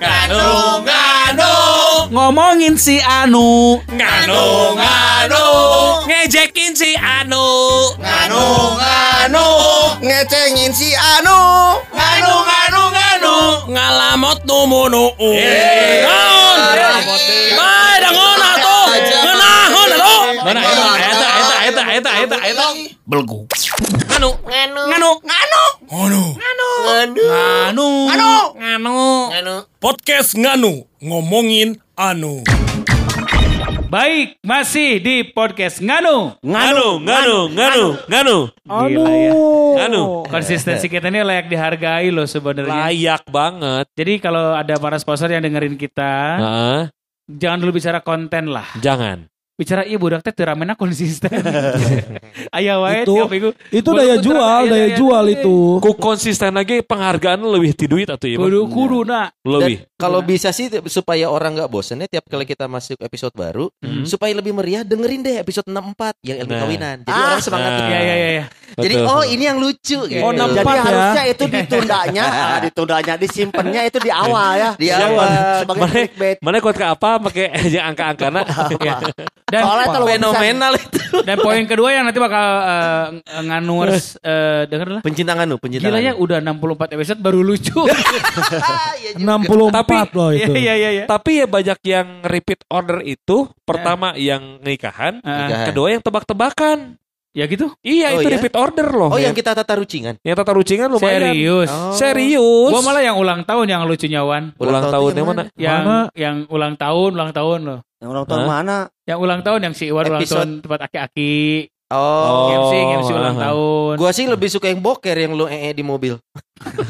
Nganu, nganu, Ngomongin si Anu. nganu, nganu, ngejekin si Anu, nganu, nganu, ngecengin si Anu nganu, nganu, nganu, ngalamot numunu. Eh. Naon? Bae dangon atuh. Ngeunahon atuh. Mana eta eta eta eta eta belgu. Nganu, nganu, nganu, nganu, nganu, nganu, Anu. nganu, nganu, nganu. Podcast nganu ngomongin anu. Baik, masih di podcast Nganu. Nganu, nganu, nganu, nganu. Gila ya. Nganu. Konsistensi kita ini layak dihargai loh sebenarnya. Layak banget. Jadi kalau ada para sponsor yang dengerin kita, Heeh, jangan dulu bicara konten lah. jangan. Bicara iya budak teh teu ramena konsisten. Aya wae Itu- tiap minggu. Itu daya jual, iya, daya iya, jual iya. itu. Ku konsisten lagi penghargaan lebih ti duit atau iya? Kudu kudu nak. Lebih. kalau bisa sih supaya orang nggak bosen ya tiap kali kita masuk episode baru Hmm. supaya lebih meriah dengerin deh episode 64 yang ilmu Nah. kawinan jadi orang semangat Nah. Iya iya iya iya. jadi Betul. oh ini yang lucu gitu Oh, Jadi 64 ya. harusnya itu ditundanya, ah, ditundanya, disimpannya itu di awal ya. Di awal. sebagai Mana, clickbait. mana kuat ke apa pakai. Iya. Dan Soalnya fenomenal itu dan poin kedua yang nanti bakal uh, nganurs uh, denger lah. pencinta nganu pencinta Gila ya nganu. udah 64 episode baru lucu. Iya juga. 64 loh itu. Iya iya iya. Tapi ya banyak yang repeat order itu. Pertama yang nikahan. Ah, Nikahan. Kedua yang tebak-tebakan. ya gitu. Iya Oh, itu iya? repeat order loh. oh yang kita tata rucingan yang tata rucingan lumayan. Serius. Oh. Serius. Gua malah yang ulang tahun yang lucunya Wan. ulang, tahun yang mana? Yang Mana? yang ulang tahun, ulang tahun loh. Yang ulang tahun Hah? mana? Yang ulang tahun yang si Iwan ulang Episode. tahun tempat aki-aki. oh, MC, MC ulang aha. tahun. gua sih lebih suka yang boker yang lu ee di mobil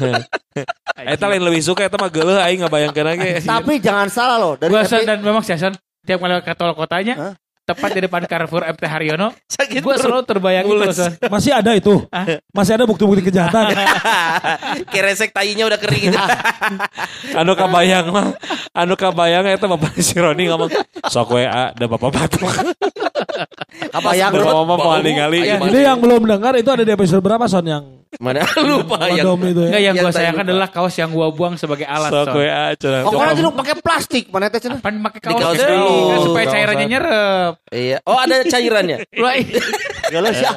Eta lain lebih suka eta mah geuleuh aing ngabayangkeun lagi. Tapi jangan salah loh. Dari Gua epi- dan memang Sasan tiap kali ke tol kotanya Hah? Tepat di depan Carrefour MT Haryono, sakit gua selalu terbayang itu. Masih ada itu. Masih ada bukti-bukti kejahatan. keresek tayinya udah kering gitu anu kabayang mah anu kabayang eta bapak si Roni ngomong sok we a da bapak batuk. apa yang Bapak mau ningali. Ini yang belum dengar itu ada di episode berapa Son yang mana lupa yang Madom itu ya. Enggak yang Yang gua tadi sayangkan lupa. adalah kaos yang gua buang sebagai alat. Sok Son. we a cenah. Pokoknya itu pakai plastik mana teh cenah. Pan pakai kaos, kaos dulu. Kan supaya cairannya nyerep. iya oh ada cairannya Geus ya.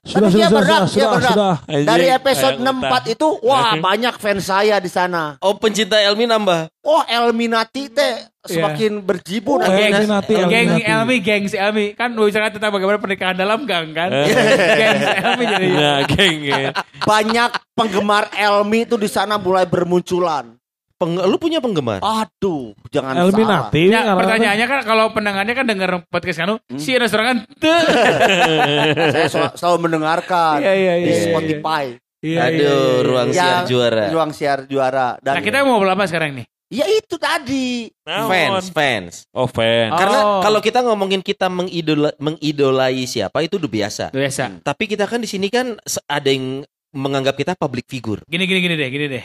Sudah, Tapi sudah, dia sudah, berat, sudah, dia sudah, berat. sudah. Dari episode kayak 64 itu wah banyak fans saya di sana. oh pencinta Elmi nambah Oh Elminati teh semakin berjibu Oh, dan Geng, Elminati, geng. Elmi, geng si Elmi kan bicara tentang bagaimana pernikahan dalam gang kan. Eh. geng si Elmi jadi. Nah, geng. ya. banyak penggemar Elmi itu di sana mulai bermunculan. Peng- lu punya penggemar Aduh, jangan salah. Elminati. Ya, pertanyaannya kan kalau pendengarnya kan denger podcast kanu, Hmm. si restoran kan. Saya sel- selalu mendengarkan Iya, iya, di iya, iya. Spotify. Iya, aduh iya, iya. ruang Yang siar juara Ruang siar juara dan Nah, kita mau ngobrol apa sekarang nih? ya itu tadi. fans fans Oh, fan. Oh. karena kalau kita ngomongin kita mengidola mengidolai siapa itu udah biasa Biasa. tapi kita kan di sini kan ada yang menganggap kita public figure Gini gini gini deh, gini deh.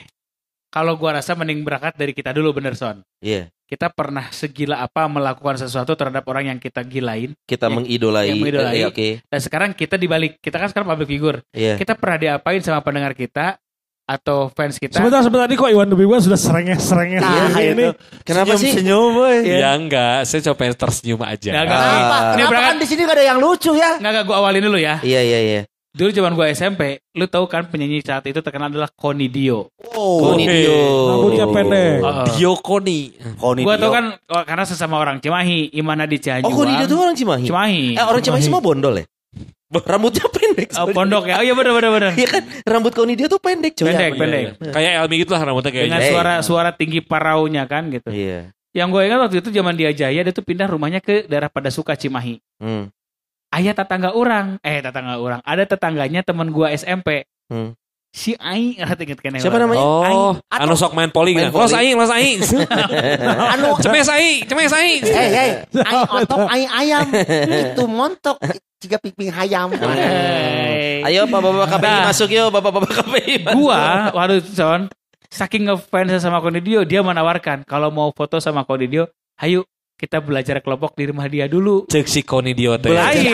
Kalau gua rasa mending berangkat dari kita dulu bener Son. iya Kita pernah segila apa melakukan sesuatu terhadap orang yang kita gilain kita Yang- mengidolai, yang mengidolai. Eh, oke dan sekarang kita dibalik. Kita kan sekarang public figure. iya Kita pernah diapain sama pendengar kita atau fans kita? Sebentar, sebentar ini kok Iwan Debiwan sudah serengeh-serengeh Nah, sendiri ini. itu. kenapa sih Senyum, boy. Ya enggak, saya coba pengen tersenyum aja. Nggak, nggak. Kenapa? Ah. Ini Kenapa berangkat- kan di sini gak ada yang lucu ya? Nggak, nggak gue awalin dulu ya. iya iya iya Dulu zaman gue SMP, lu tahu kan penyanyi saat itu terkenal adalah Koni Dio. Oh, Koni Oke. Dio Rambutnya pendek. Oh. Diokoni. Gue tau kan oh, karena sesama orang Cimahi, Imana di oh Cianjuang. Koni Dio tuh orang Cimahi Cimahi. eh orang Cimahi semua bondol ya rambutnya pendek Oh, pondok ya. Oh iya benar benar benar. Iya kan rambut Koni Dio tuh pendek coy Pendek, pendek. Kayak Elmi gitu lah rambutnya Dengan kayaknya. Eh. suara suara tinggi paraunya kan gitu. iya Yang gue ingat waktu itu zaman dia Jaya, dia tuh pindah rumahnya ke daerah pada suka Cimahi. hmm. Ayah tetangga orang, eh tetangga orang, ada tetangganya teman gua SMP. Hmm. Si Aing, nggak inget kan Siapa namanya? Oh, Atau- anu sok main poli kan. Los aing, los aing. Anu, Cemes aing, cemes aing. eh, eh, aing otok, aing ayam. Itu montok, jika piping hayam. Hey. ayo bapak-bapak KPI Nah. masuk yuk bapak-bapak KPI. Gua, waduh Son, saking ngefans sama Konidio, dia menawarkan kalau mau foto sama Konidio, ayo kita belajar kelompok di rumah dia dulu. Cek si Konidio teh. Belajar.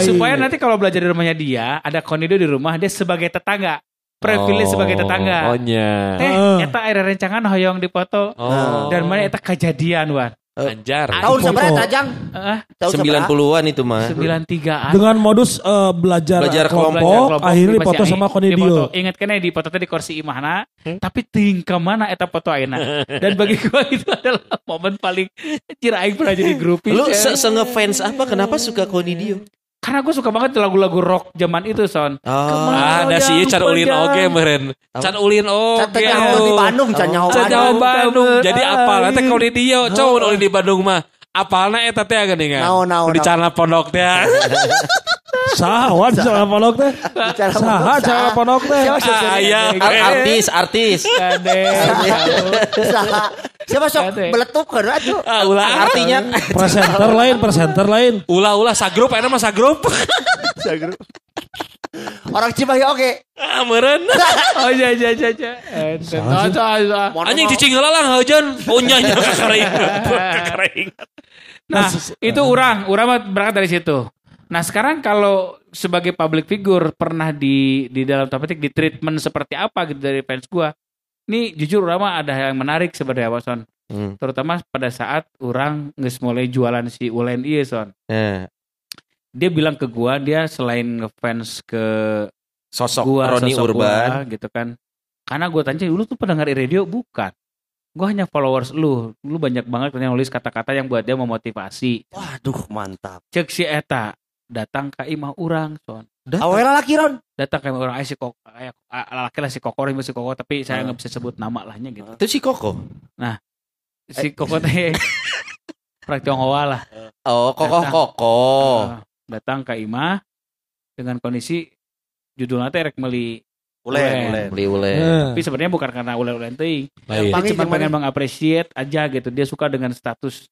Supaya nanti kalau belajar di rumahnya dia, ada konido di rumah, dia sebagai tetangga. Privilege sebagai tetangga. Oh nya. Teh, Heeh. eta air rencangan hoyong dipoto. Oh. Dan mana eta kejadian, Wan. Anjar. Tahun Foto. seberapa Jang? Heeh, Tahun seberapa? 90-an itu mah. 93-an. Dengan modus eh, belajar, Belajar kelompok, Belajar akhirnya di dipoto Pasir sama. Dipoto. Ingat kan di foto teh di kursi imahna, tapi tingkah mana eta foto ayeuna. Dan bagi gua itu adalah momen paling anjir aing pernah jadi grupis. Lu ya. se, se ngefans apa? Kenapa suka Konidio? Karena gue suka banget lagu-lagu rock zaman itu, Son. Oh. Ke mana? ada sih can ulin oge meren. Can ulin Can oge. nyaho di Bandung, can nyaho Can nyaho Bandung. Bandung. Jadi apal nanti kalau di dia, Oh. cowok ulin di Bandung mah. Apalna eta teh geuningan. Naon, naon, Di celana pondok teh. Sahawan cara ponok teh. Saha cara ponok teh. Ah, iya. Ar- artis, artis. Saha. Siapa sok Kade. beletup kan atuh. Ah, ulah Artinya Presenter lain, presenter lain. ulah ulah sagrup eta mah sagrup. Orang Cimahi oke. Ah meureun. Oh iya iya iya iya. Oh. Mohon Anjing cicing heula lah hujan. Punyanya kekering. Kekering. Nah, itu orang, orang berangkat dari situ. Nah, sekarang kalau sebagai public figure pernah di di dalam petik di treatment seperti apa gitu dari fans gua. Ini jujur mah ada yang menarik sebenarnya Wason. Hmm. Terutama pada saat orang nges mulai jualan si Ulen iya Son. Eh, Dia bilang ke gua dia selain ngefans ke sosok gua Roni sosok Urban. gua, gitu kan. Karena gua tanya lu tuh pendengar radio bukan. Gua hanya followers lu. Lu banyak banget yang nulis kata-kata yang buat dia memotivasi. Waduh, mantap. cek si eta datang ke imah orang son Awalnya laki Ron. datang ke imah orang si kok laki lah si kokor ini si kokor tapi saya nggak bisa sebut nama lahnya gitu Itu si Koko. si kokor teh orang Tionghoa lah Oh, Koko Datang. Koko. Nah, datang ke imah dengan kondisi judulnya teh rek meli Ulen, Ulen. ulen. Beli ule. Eh. tapi sebenarnya bukan karena teuing Lain. dia Panggil cuma pengen mengapresiat aja gitu dia suka dengan status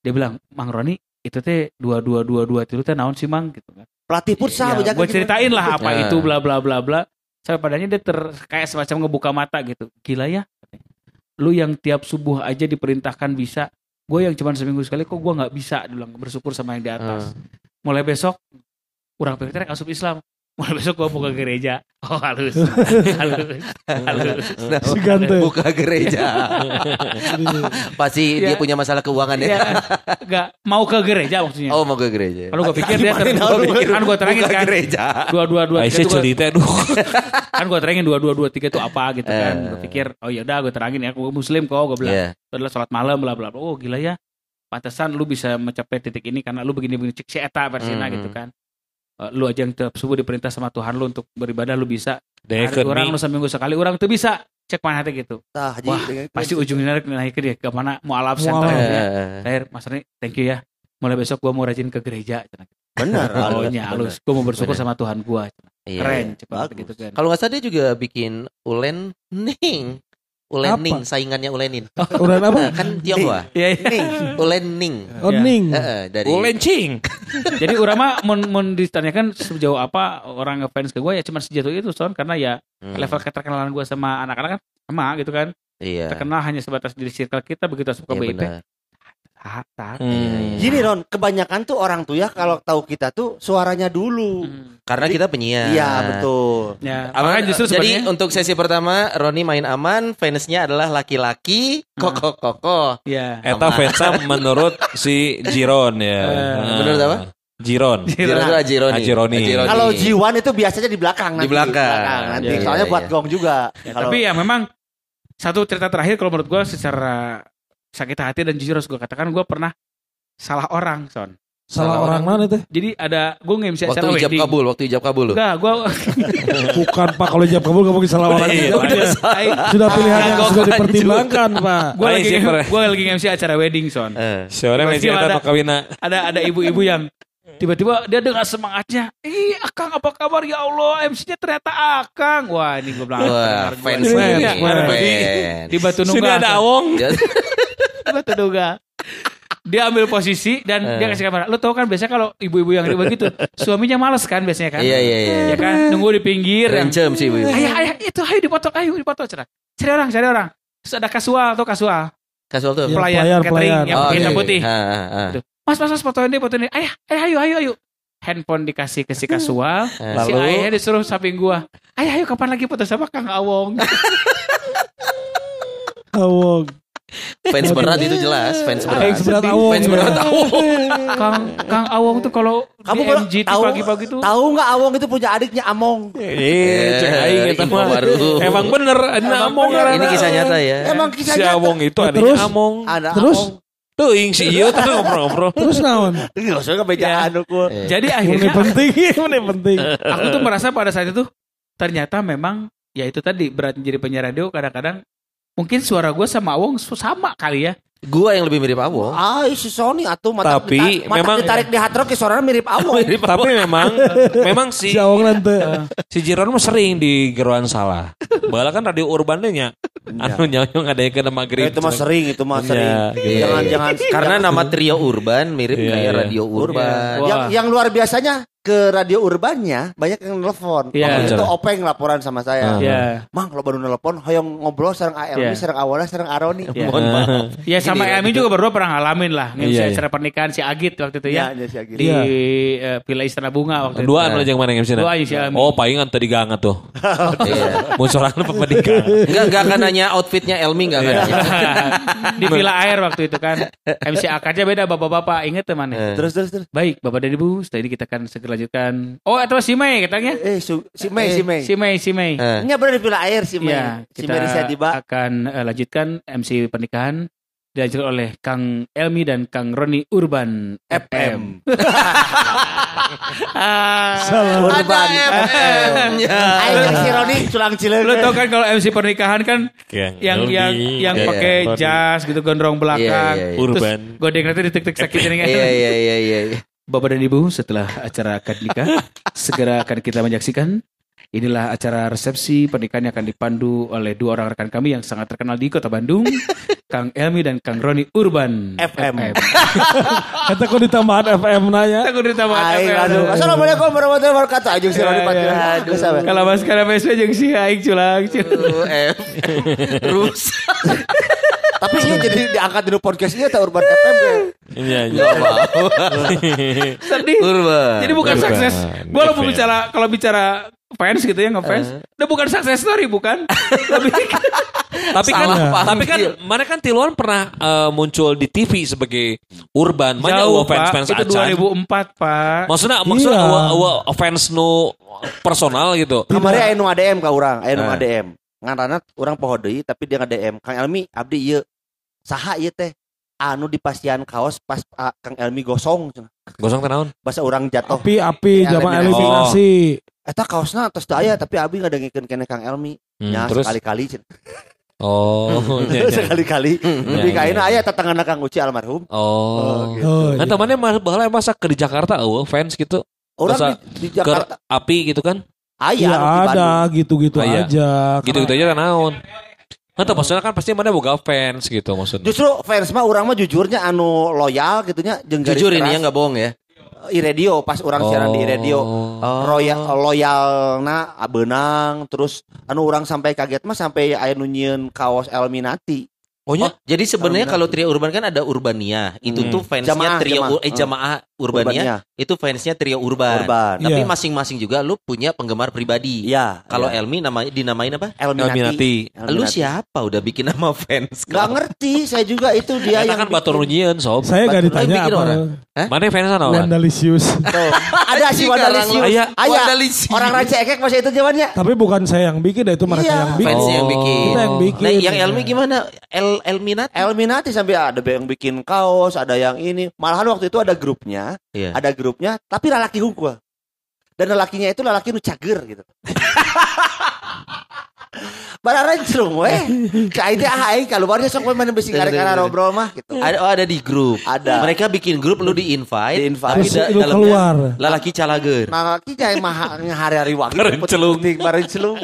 dia bilang Mang Roni itu teh dua dua dua dua itu teh naon sih Mang? Gitu kan. Pelatih futsal ya, gue gimana? ceritain lah apa Nah. itu bla bla bla bla. Sampai padanya dia ter kayak semacam ngebuka mata gitu. Gila ya. Lu yang tiap subuh aja diperintahkan bisa. Gue yang cuma seminggu sekali kok gue nggak bisa? Bilang bersyukur sama yang di atas. Mulai besok kurang pikir asup Islam mulai besok gue mau ke gereja oh halus halus halus Si gante. Buka gereja. Pasti dia Ya. punya masalah keuangan ya ya. mau ke gereja maksudnya Oh, mau ke gereja. kalau gue pikir dia ter- kan gue terangin Buka kan gereja. dua dua dua Aisyah gua- cerita aduh. kan gue terangin dua dua dua tiga itu apa gitu kan Eh. gue pikir oh ya udah gue terangin ya gue muslim kok gue bilang Iya. itu adalah sholat malam bla bla bla. oh gila ya pantesan lu bisa mencapai titik ini karena lu begini begini cek si eta versina Hmm. gitu kan lu aja yang tiap subuh diperintah sama Tuhan lu untuk beribadah lu bisa. Deh Hari orang lu seminggu sekali orang tuh bisa. Cek mana hati gitu. Haji Wah, pasti ujungnya naik ke dia. Ke mana? Mau alaf Mualaf. center Eh, ya Terakhir Mas Rani thank you ya. Mulai besok gua mau rajin ke gereja. Bener. oh halus, gua mau bersyukur Bener. sama Tuhan gua. Iya. keren cepat gitu kan. Kalau nggak salah dia juga bikin ulen ning. Ulen Apa? saingannya ulenin. Ulen apa? kan Tionghoa. iya iya ning. Oh, Ya. ning. Heeh, dari Ulencing. Jadi orang mah mun, mun ditanyakan sejauh apa orang ngefans ke gue ya cuma sejauh itu son karena ya Hmm, level keterkenalan gue sama anak-anak kan sama gitu kan Iya. terkenal hanya sebatas di circle kita begitu masuk ke Iya BIP benar. Tak Hmm. Gini Ron, kebanyakan tuh orang tuh ya kalau tahu kita tuh suaranya dulu. Hmm. Karena kita penyiar. Iya, betul. ya Aman, justru jadi untuk sesi pertama Roni main aman, fansnya adalah laki-laki, koko koko. ya Eta Vetsa menurut si Jiron ya. Eh, Nah. menurut apa? Jiron. Jiron itu Ajironi. Ajironi. Kalau Jiwan itu biasanya di belakang Di nanti. belakang. nanti. Iya, Soalnya iya, buat iya. gong juga. Ya, Kalau tapi ya memang satu cerita terakhir kalau menurut gue secara sakit hati dan jujur harus gue katakan gue pernah salah orang son Salah orang mana teh? jadi ada gue nggak bisa waktu acara ijab wedding kabul, waktu ijab kabul. enggak gue Bukan Pak kalau jawab kabul gak mungkin salah orang. Iya, udah. Sudah pilihan yang sudah dipertimbangkan Pak. gue lagi gue lagi MC acara wedding son Eh. Seorang yang Tiba-tiba cerita ada- ada ada ibu-ibu yang tiba-tiba dia dengan semangatnya ih akang apa kabar ya Allah MC-nya ternyata akang wah ini gue bilang Wah, fans nih, Iya, fans. Sini Nunggal ada Awong. Batu Nunggal dia ambil posisi dan Eh. dia kasih kamera lu tau kan biasanya kalau ibu-ibu yang ribet gitu suaminya males kan biasanya kan Iya iya iya. ya kan nunggu di pinggir Rencem sih Bu. ayah ayah itu ayo dipoto ayo dipoto cerah cari orang cari orang terus ada kasual atau kasual Casual tuh. Ya, pelayan pelayan, catering pelayan. yang Oh, hitam oke. putih. Ha, ha, ha. Gitu. Mas, mas, mas, fotoin deh, fotoin deh. Ayah, ayah, ayo, ayo, ayo. Handphone dikasih ke si kasual. si Lalu? ayahnya disuruh samping gua. Ayah, ayo kapan lagi foto sama Kang Awong? Awong. Fans berat itu jelas, fans berat. Yang seberat awong. Fans berat Awong. Kang Kang Awong tuh kalau Kamu di kalau MG tuh tahu pagi-pagi tuh tahu nggak Awong itu punya adiknya Among. Eh, cek aing eta mah. baru. Emang bener, ada Among bener. Ini kisah nyata ya. Emang kisah Si nyata. Among itu Oh, adanya terus? Among. Ada Terus? Among. Tuh, ing si Iyo tuh ngobrol-ngobrol. Terus naon? Enggak usah kebejaan aku. Jadi Ini akhirnya penting, ini penting. aku tuh merasa pada saat itu ternyata memang ya itu tadi berat menjadi penyiar radio kadang-kadang mungkin suara gue sama Awong sama kali ya. Gua yang lebih mirip Awong. Ah, si Sony atuh mata Tapi ditarik, mata memang- ditarik di hard rock ya suaranya mirip Among. Tapi memang memang si Si Awong nanti. si Jiron mah sering di geruan salah. Bala kan radio urban deh nya. Anu nyawa ada yang kena maghrib. itu mah sering, itu mah sering. Iya, gitu. Jangan jangan Karena nama trio urban mirip Iya, kayak iya. radio urban. Yang yang luar biasanya ke radio urbannya banyak yang nelfon. Iya. Waktu itu Betul. Openg laporan sama saya. Ah. Ya. Mang lo baru nelpon hoyong ngobrol sareng ALB, Iya. sareng Awalnya, sareng Aroni. Iya. Mohon maaf. Ya sama Ini, Emi juga berdua pernah ngalamin lah Iya, nge iya. acara pernikahan si Agit waktu itu ya. Iya, iya, si Agit. Di Iya. eh, Villa Istana Bunga waktu Dua itu. anu yang mana yang Dua aja si Ami. Oh, palingan tadi gangat tuh. Iya. Munculan apa di gang. Enggak enggak akan nanya outfitnya Elmi enggak akan nanya. di Villa Air waktu itu kan. MC akarnya beda bapak-bapak. Ingat teman Eh. Terus terus terus. Baik, Bapak dan Ibu, setelah ini kita akan segera lanjutkan. Oh, atau si Mei katanya. Eh, su, si Mei, si Mei. Si Mei, si Mei. Eh. Ini benar di pila air si Mei. Ya, si kita Mei saya tiba. akan eh, lanjutkan MC pernikahan dilanjutkan oleh Kang Elmi dan Kang Roni Urban FM. Ah, Urban. FM-nya. Ayo si Roni culang cileun. Lo tau kan kalau MC pernikahan kan yang yang yang Iya, pakai iya. jas gitu gondrong belakang. Iya, iya, iya. Terus Urban. godeng nanti ditek-tek sakit ini kan. Iya iya iya iya. Iya. Bapak dan Ibu, setelah acara akad nikah, segera akan kita menyaksikan. Inilah acara resepsi pernikahan yang akan dipandu oleh dua orang rekan kami yang sangat terkenal di kota Bandung, Kang Elmi dan Kang Roni Urban FM. Kata kok ditambahan FM nanya. Aku ditambah Aing FM. aduh. Assalamualaikum warahmatullahi wabarakatuh. Ayo si Roni Ya, pati. ya. Aduh. sabar. Kalau mas karena PSW jeung si aing culang. culang. F. Terus. Tapi iya jadi diangkat di podcast ini atau Urban FM kan. Iya, iya. Sedih. Urban. Jadi bukan Urban. sukses. Gua kalau FM. bicara kalau bicara fans gitu ya ngefans, udah bukan success story bukan? Lebih Tapi kan Salah tapi kan mana kan Tiluan pernah eh, muncul di TV sebagai urban. Mana jauh eueuh fans-fans Pak. Itu acan. 2004 Pak. Maksudnya maksudnya Iya. eueuh- eueuh fans nu personal gitu. Kemarin aya nu ADM ka urang, aya nu Nah. ADM. Ngaranna urang poho deui tapi dia nge-DM, Kang Elmi abdi ieu. Saha ieu teh? Anu dipasian kaos pas ah, Kang Elmi gosong. Gosong teh naon? Bahasa urang jatuh. Api api Iya, zaman eliminasi. eliminasi. Eta kaosna tos teu aya tapi abi ngadengikeun keneh Kang Elmi. Hmm, Ya terus sekali-kali cenah. oh iya, iya. sekali-kali. Lebih Iya, ka iya. ayeuna aya tetangana Kang Uci almarhum. Oh. gitu. Oh, Kan temannya mah bahala masa ke di Jakarta eueuh fans gitu. Orang Masa di, di Ke Jakarta api gitu kan. aya Iya anu ada Bandung. gitu-gitu iya. aja. Gitu-gitu aja teh naon. Kan tuh maksudnya kan pasti mana boga fans gitu maksudnya. Justru fans mah urang mah jujurnya anu loyal gitunya jeung Jujur ini ya enggak bohong ya. i radio pas orang siaran di radio Oh. royal loyalna benang terus anu orang sampai kaget mah sampai aya nu nyieun kaos Elminati Oh, jadi sebenarnya Kalau trio urban kan ada Urbania. Itu Hmm. tuh fansnya Jamaah, trio jamaah. Eh jamaah Urbania. Urbania Itu fansnya trio urban. urban Tapi Iya. masing-masing juga lu punya penggemar pribadi. iya Kalau iya. Elmi namanya dinamain apa? Elminati, Elminati. Lu Elminati. siapa udah bikin nama fans? Nggak ngerti saya juga itu dia yang kan batur bikin. nunyian sob. Saya gak ditanya apa. orang. Mana fansnya naon? Wandalisius. Tuh. ada si Anjing, Wandalisius orang- Aya. Orang Raja Ekek masih itu jawabannya Tapi bukan saya yang bikin, itu mereka Iya. yang bikin. Fans yang Oh. bikin. Kita yang bikin. Nah, yang Elmi gimana? El Elminat? Elminati sampai ada yang bikin kaos ada yang ini malahan waktu itu ada grupnya Iya. ada grupnya tapi lalaki hukul dan lelakinya itu lelaki nu cager gitu Bararan celung weh. Ka itu ah aing kaluarnya sok we mana besi karek kana ngobrol mah gitu. Ada oh ada di grup. Ada. Mereka bikin grup lu di invite. Di-invite. Tapi Terus da- dalamnya keluar. Lalaki calager. Nah, kita mah hari-hari waktu Bareng celung. bareng celung.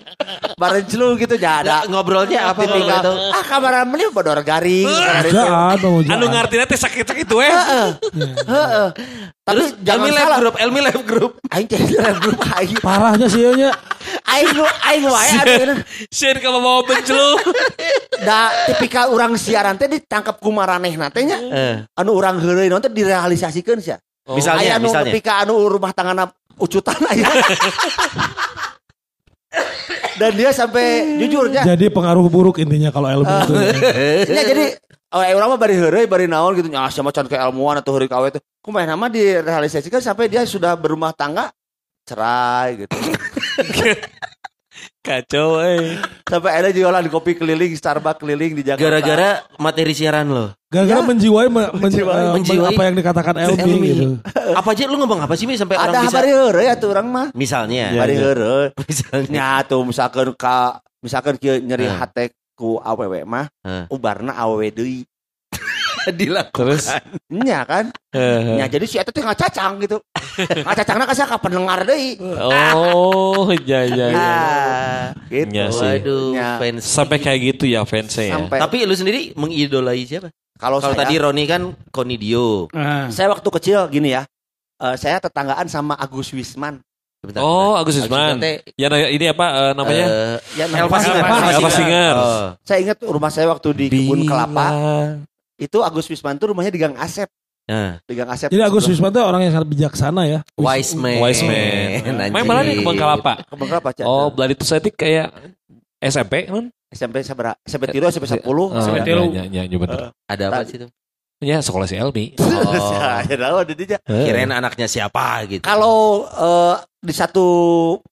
Bareng celung gitu ya ada. Ngobrolnya apa kalau tahu? ah kamaran meli bodor garing. Jangan, mau Anu ngarti teh sakit-sakit we. Heeh. Tapi Terus jangan Elmi live salah. grup, Elmi live grup. Aing jadi live grup aing. Parahnya sih nya. aing nu aing wae anu Sieun ka bawa bencelu. da tipikal orang siaran teh ditangkap ku maranehna teh nya. Eh, Anu urang heureuy naon teh direalisasikeun sia. Misalnya, Aya anu misalnya. nepi ka anu rumah tanggana ucutan aya. Dan dia sampai jujur ya. Jadi pengaruh buruk intinya kalau ilmu itu. Ya, jadi oh, orang mah bari heureuy bari naon gitu nya sama can keilmuan atau heureuy kawe teh. Kumaha nama direalisasikan sampai dia sudah berumah tangga cerai gitu. Kacau eh. Sampai ada jualan kopi keliling, Starbucks keliling di Jakarta. Gara-gara materi siaran lo. Gara-gara menjiwai, me- men- Menjiwai. eh, Menjiwai. apa yang dikatakan Elmi Elmi. gitu. Apa aja lu ngomong apa sih Mi sampai ada orang bisa bari heureuy atuh urang mah. misalnya. Bari heureuy. Misalnya. Nya tuh misalkan ka misalkan kieu nyeri Eh. hate ku awewe mah Eh. ubarna awewe deui. Dilakukan. Terus Nya kan. Nya jadi si eta teh ngacacang gitu. Ngacacangna ka ka pendengar deui. Oh, ya ya ya. Ah, gitu. Nya sih. Waduh, Ya. fans. Sampai kayak gitu ya fansnya ya. Sampai Tapi lu sendiri mengidolai siapa? kalau tadi Roni kan Konidio. Ah. saya waktu kecil gini ya. eh, saya tetanggaan sama Agus Wisman. Bentar, Oh, bentar. Agus Wisman. Ya na- ini apa eh, namanya? eh, Ya, Elva Singer. Elva Elva Singer. Oh. Saya ingat rumah saya waktu di kebun Bila- kelapa itu Agus Wisman tuh rumahnya di Gang Asep. Nah, Di Gang Asep. Jadi Agus Wisman itu orang yang sangat bijaksana ya. Wise Man. Wise Man. Main malah di kebun kelapa. Kebun kelapa Cak. Oh, Bloody to Static kayak SMP kan? SMP sabara? SMP tilu SMP 10. Oh, SMP ya, tilu. ya, ya, ya, bener. Ada apa sih itu? Ya, sekolah si Elmi. Oh. Ya tahu ada dia. Kirain anaknya siapa gitu. Kalau eh, di satu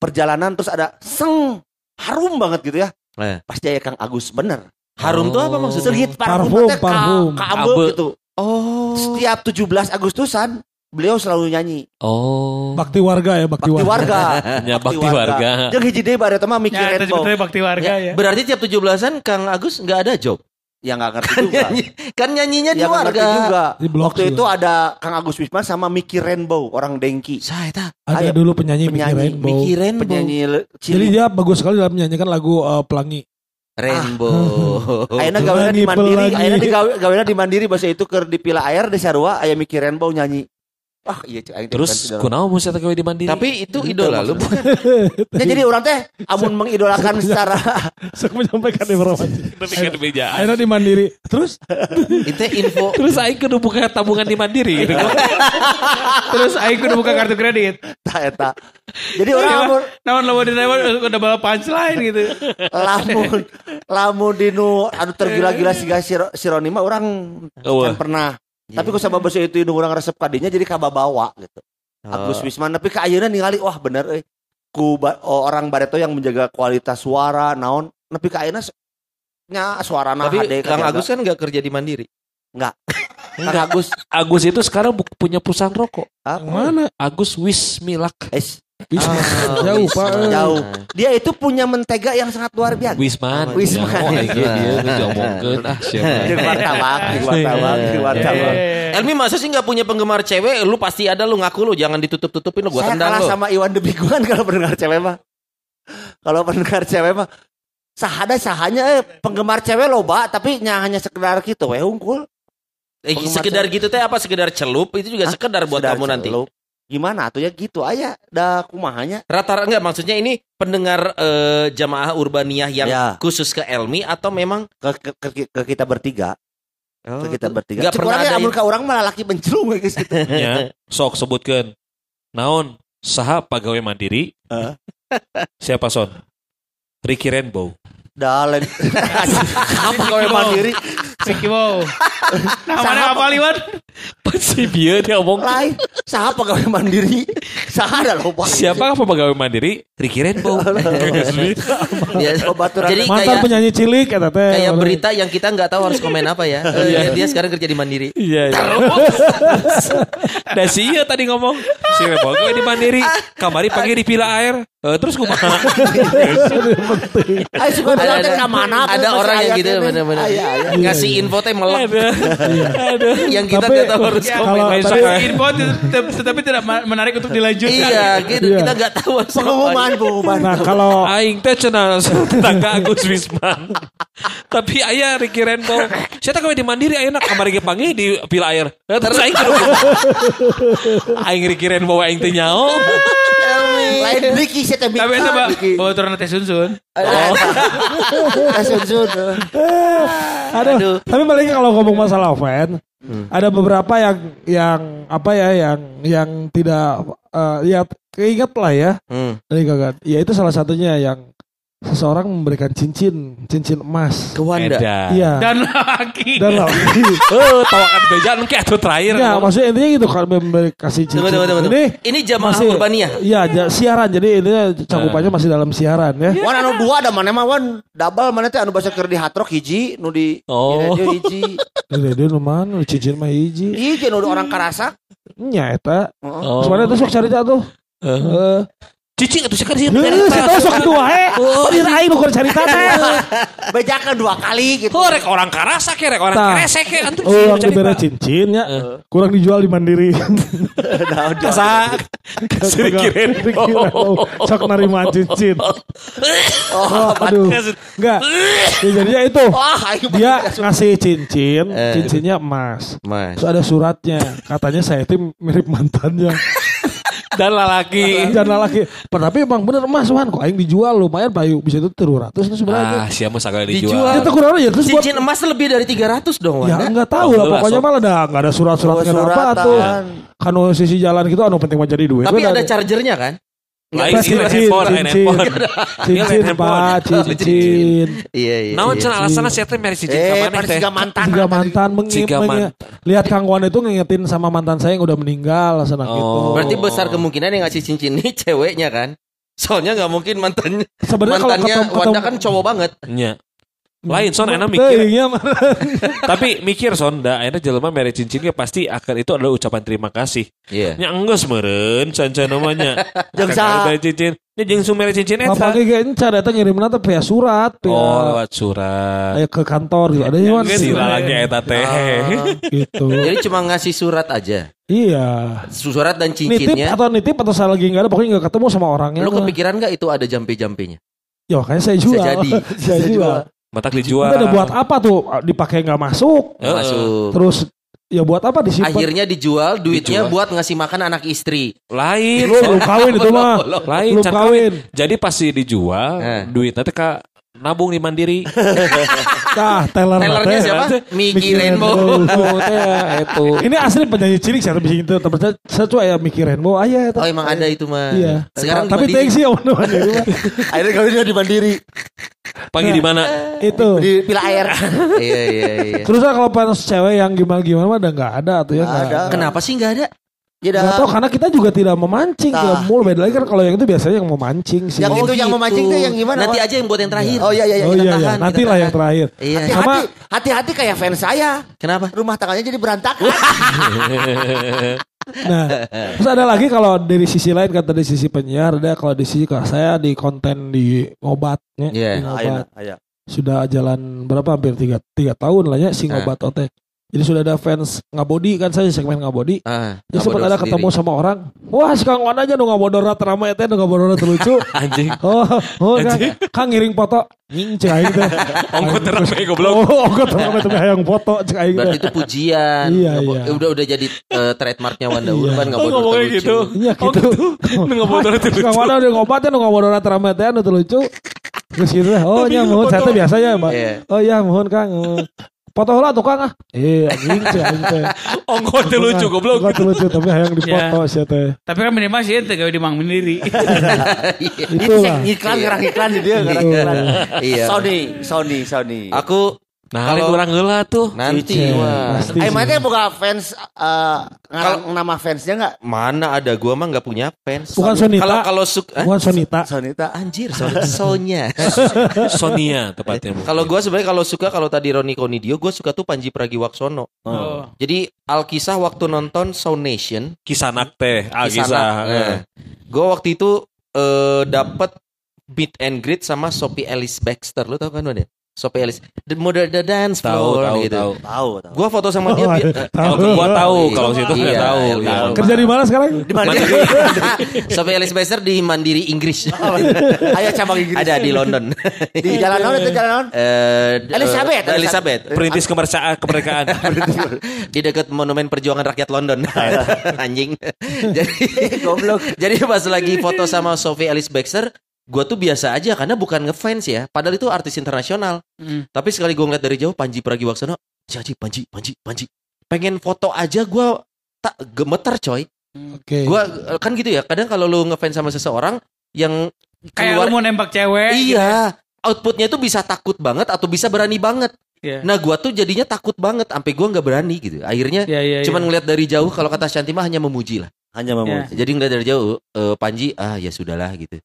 perjalanan terus ada seng harum banget gitu ya. Eh. Pasti ya Kang Agus bener. Harum tuh apa maksudnya? Sengit Parfum, parfum, ka, parfum. ka Ambe. gitu. Oh. Setiap 17 Agustusan beliau selalu nyanyi Oh. Bakti warga ya, bakti, Bakti warga. Warga. Ya, bakti warga. Jeung hiji deui bare teh mah Ya, mikirin itu sebetulnya bakti warga ya. Berarti tiap 17-an Kang Agus nggak ada job. Ya nggak ngerti juga. Nyanyi, kan nyanyinya di Ya ngerti warga. juga. Di blog Waktu juga. itu ada Kang Agus Wisman sama Mickey Rainbow, orang Dengki. Saya tak Ada Ada dulu penyanyi, Mickey penyanyi, Rainbow. Mickey Rainbow. Penyanyi le- Jadi dia bagus sekali dalam menyanyikan lagu eh, Pelangi. Rainbow. Ayeuna gawena di Mandiri, ayeuna di gawe- gawena di Mandiri bahasa itu keur dipila air di Sarua aya Mickey Rainbow nyanyi. Wah, iya teh Terus kunaon mesti eta di mandiri? Tapi itu idola lu? Ya, jadi orang teh amun mengidolakan secara Saya menyampaikan informasi. tapi kan di meja. Akhirnya di Mandiri. Terus Itu info. Terus aing kudu buka tabungan di mandiri gitu. Terus aing kudu buka kartu kredit. ta eta. Jadi orang amun Naon lawan di naon udah bawa punchline gitu. lamun lamun dinu anu tergila-gila si, si Roni mah orang kan pernah. Tapi ku sabab bahasa itu indung orang resep kadinya jadi kababawa gitu. Agus Wisman tapi ka ayeuna ningali wah bener euy. Ku ba- oh, orang Bareto yang menjaga kualitas suara naon nepi ka ayeuna se- nya suarana Tapi HD Kang. Agus kan nggak kerja di Mandiri. Kang Agus Agus itu sekarang punya perusahaan rokok. ah, mana? Agus Wis Milak. Eh, Bisa. Ah, Jauh, Wisman. Pak. Jauh. dia itu punya mentega yang sangat luar biasa. Wisman. Wisman. Oh, aing dia ngomongkeun ah siapa. Jeung wartawan, jeung wartawan, jeung wartawan. Eh, Elmi masa sih nggak punya penggemar cewek? Lu pasti ada lu ngaku lu jangan ditutup-tutupin lu gua Saya tendang kalah lu. sama Iwan The Big One kalau pendengar cewek mah. Kalau pendengar cewek mah sahada sahanya eh penggemar cewek loba tapi nya hanya sekedar gitu we unggul. Eh, sekedar cewek. gitu teh apa sekedar celup itu juga sekedar buat Sekedar kamu nanti. Gimana tuh ya gitu aya da kumahanya. Rata-rata enggak maksudnya ini pendengar eh, jamaah urbaniyah yang Ya. khusus ke Elmi atau memang Ke, ke, ke- ke kita bertiga, ke kita bertiga. Nggak Cek pernah urang ada ya amun yang- ka urang malah laki geus gitu. Ya, sok sebutkan. Naon saha pegawai mandiri? Hah? Siapa son? Ricky Rainbow. Dalen. Apa kowe mandiri? Ricky Wow. Mana apa liwan? Pasti dia dia ngomong. Lain. Saha pegawai mandiri? Saha ada loba. Siapa apa pegawai mandiri? Ricky Rainbow. Ya, Baturan. jadi Mantan kayak penyanyi cilik kata teh. kayak berita yang kita nggak tahu harus komen apa ya. Eh, dia sekarang kerja di Mandiri. Iya. iya. Dan si iya tadi ngomong si gue di mandiri. Kamari panggil di pila air. Eh, terus gue Ayo suka Ada- ada- mana ada orang yang gitu aya. Ngasih info teh melek ada. Ada. yang kita Tapi- nggak tahu harus Ya, komen. Kalau ya. Info tet- tetapi tidak menarik untuk dilanjutkan. Iya, gitu Iya. kita nggak tahu Pengumuman, pengumuman. Nah kalau Aing teh cenah tetangga Agus Wisman. Tapi ayah Ricky Rainbow. Saya tak di mandiri ayeuna kamari ge panggil di pila air. Terus aing Aing Ricky Rainbow aing teh nyao. Lain Eh, Ricky sih teh Tapi itu Ricky. oh turun teh sun-sun. Asun sun. Aduh. Tapi paling kalau ngomong masalah fan, ada beberapa yang yang apa ya yang yang tidak eh, ya keinget lah ya. Hmm. Gagat. Ya itu salah satunya yang seseorang memberikan cincin, cincin emas. Ke Wanda. Iya. Dan lagi. Dan lagi. Oh, tawakan bejaan kayak atuh terakhir. Ya, maksudnya intinya gitu kan memberi kasih cincin. Tunggu, tunggu, tunggu. Ini Ini jamaah masih urbaniyah. Iya, ja- siaran. Jadi ini cakupannya masih dalam siaran ya. Wan anu dua ada mana mah wan double mana teh anu basa keur di hatrok hiji nu di Oh. di radio hiji. Ini dia numan, cincin mah hiji. Hiji nu orang karasak. Nya eta. Oh. Sebenarnya itu sok cari tuh. Eh, Cicing atuh sekarang sih. Heeh, saya tahu sok dua he. Tadi aing nu keur cerita teh. Bejakan dua kali gitu. Oh, rek orang karasa ke, rek orang Tah. keresek ke. Antum Oh, sih cerita. diberi cincin ya. Kurang dijual di Mandiri. Kasak. Sedikit Oh, sok narima cincin. Oh, aduh. Enggak. Ya, jadinya itu. Aing Dia ngasih cincin, Eh. cincinnya emas. Mas. Terus ada suratnya. Katanya saya itu mirip mantannya. Dan lalaki. Jangan lagi. Tapi emang bener emas, Wan. Kok aing dijual lumayan bayu. Bisa itu 300 itu sebenarnya. Ah, siapa sagala Dijual. dijual. Itu kurang ya terus buat Cincin emas lebih dari 300 dong, Ya Wanda. enggak tahu lah Oh, pokoknya malah ada enggak ada surat-surat Oh, kenapa suratan. tuh. Kanu sisi jalan gitu anu penting mah jadi duit. Tapi ada chargernya kan? Lain sih, lain cincin, handphone, lain cincin, handphone. cincin, handphone. pak, cincin. Iya, iya. Naon iya. cenah alasanna saya teh mere cicing ka Eh, maneh teh. siga mantan. Tiga mantan mengi- Tiga mengi- Lihat Kang Wan itu ngingetin sama mantan saya yang udah meninggal sana gitu. Oh. Berarti besar kemungkinan yang ngasih cincin ini ceweknya kan? Soalnya nggak mungkin mantannya Sebenarnya kalau mantannya ketemu- Wanda ketemu- kan cowok banget. Nya. Lain son enak mikir. Tapi mikir son da akhirnya jelema mere cincin ge pasti akan itu adalah ucapan terima kasih. Iya. Nya enggeus meureun can-can namanya. Jeung saha? cincin. Nya jeung su mere cincin eta. Bapak ge encar eta ngirimna teh via surat, via Oh, lewat surat. aya ke kantor gitu. Ada yang Geus lagi eta teh. gitu. Jadi cuma ngasih surat aja. Iya. Surat dan Nitip cincinnya. atau nitip atau saya lagi nggak ada pokoknya nggak ketemu sama orangnya. Lu kepikiran nggak itu ada jampe-jampenya? Ya makanya saya jual. jadi. saya Bisa jual. Itu dijual. ada buat apa tuh? Dipakai nggak masuk. Heeh. Masuk. Terus ya buat apa disimpan? Akhirnya dijual, duitnya Dijual. buat ngasih makan anak istri. Lain. Belum kawin itu mah. Lain Belum can kawin. Jadi pasti dijual, Eh. duit nanti ka nabung di Mandiri. Tah, teller Tellernya siapa? Mickey Mickey Rainbow. Rainbow. Oh, teh itu. Ini asli penyanyi cilik saya bisa itu terpercaya sesuai ya Mickey Rainbow aya eta. Oh emang ada itu mah. Iya. Sekarang tapi thanks sih om Mandiri mah. Akhirnya kawinnya di Mandiri. Panggil di mana? Itu. Di pila air. Iya iya iya. Terus kan kalau fans cewek yang gimana-gimana mah udah nggak ada tuh ya ada. Kenapa sih nggak ada? Ya Nggak dah. tahu karena kita juga tidak memancing, tidak mulu beda lagi kan kalau yang itu biasanya yang memancing sih. Yang Oh, itu yang memancing tuh yang gimana? Nanti aja yang buat yang terakhir. Oh iya iya iya. oh kita iya iya, tahan, nanti lah yang terakhir. Iya. Sama- Hati-hati, hati-hati kayak fans saya. Kenapa? Rumah tangganya jadi berantakan. Nah, terus ada lagi kalau dari sisi lain kata dari sisi penyiar ada kalau di sisi kalau saya di konten di ngobatnya, Iya. di ngobat Ayo, ayo. sudah jalan berapa hampir tiga, tiga tahun lah ya si Ah. ngobat otek. Jadi sudah ada fans ngabodi kan saya segmen ngabodi. Ah, Jadi sempat ada ketemu sendiri. sama orang. Wah, si Kang Wan aja nu ngabodorna terama eta nu ngabodorna terlucu. Anjing. Oh, oh kan, Kang ngiring foto. Nying cek aing teh. Ongko terang bae goblok. Oh, ongko terang tapi hayang foto cek aing Berarti teh. itu pujian. Iya, iya. Udah udah jadi eh, trademarknya Wanda Iya. Urban nggak Oh, bodor ngomongnya terlucu. gitu. Iya gitu. Nu ngabodor Si terlucu. Kang Wan udah ngobatnya nu ngabodorna terama teh anu terlucu. Terus gitu. Oh, nya mohon saya teh biasa ya, Mbak. Iya. Oh iya, mohon Kang. Foto lah tuh Kang ah. Eh, anjing cek aing teh. Ongko terlucu goblok. Ongko terlucu tapi hayang dipoto sia teh. Tapi kan minimal sih ente gawe di Mang Mandiri. Itu Itulah. iklan ngerang iklan di dia ngerang Iya. iklan. Iya. Sony, Sony, Sony. Aku Nah, Kalau- orang heula tuh. nanti pasti Eh, mana boga fans eh ngarang nama fansnya enggak? Mana ada gua mah nggak punya fans. Bukan Sonita. Kalau kalau suka Bukan Sonita. Sonita. anjir Son- Sonya. Sonia tepatnya. mungkin. Kalau gua sebenarnya kalau suka kalau tadi Roni Konidio gua suka tuh Panji Pragiwaksono. Oh. Jadi Alkisah waktu nonton Sound Nation Kisanak teh, ah Kisah kisah. Nah, gue waktu itu eh dapat meet and greet sama Sophie Ellis Baxter. Lu tau kan Wan ya? Sophie Ellis. The Modern the Dance Tahu, Floor tahu, gitu. tahu. Tahu, tahu. Gua foto sama dia. Oh, tahu. Kalau gua tahu, Iya. kalau situ nggak Iya, tahu. iya. Iya. Kerja di mana sekarang? Di Mandiri. Sophie Ellis Bester di Mandiri Inggris. Ayo cabang Inggris. Ada di London. Di jalan non itu jalan non. Eh, Elizabeth, eh, Elizabeth. Perintis kemerdekaan, kemerdekaan. di dekat Monumen Perjuangan Rakyat London. Anjing. jadi Goblok. jadi pas lagi foto sama Sophie Ellis Baxter, gua tuh biasa aja karena bukan ngefans ya. Padahal itu artis internasional. Hmm. Tapi sekali gua ngeliat dari jauh Panji Pragiwaksono, Janji Panji, Panji, Panji. Pengen foto aja gua tak gemeter coy. Oke. Gua eh, kan gitu ya. Kadang kalau lu ngefans sama seseorang yang Kayak lu mau nembak cewek. Iya. Outputnya tuh bisa takut banget atau bisa berani banget. Iya. Nah gua tuh jadinya takut banget sampai gua nggak berani gitu. Akhirnya Iya, iya, cuman iya. ngeliat dari jauh kalau kata Shanti mah hanya memuji lah. Hanya memuji. Jadi ngeliat dari jauh eh, Panji ah ya sudahlah gitu.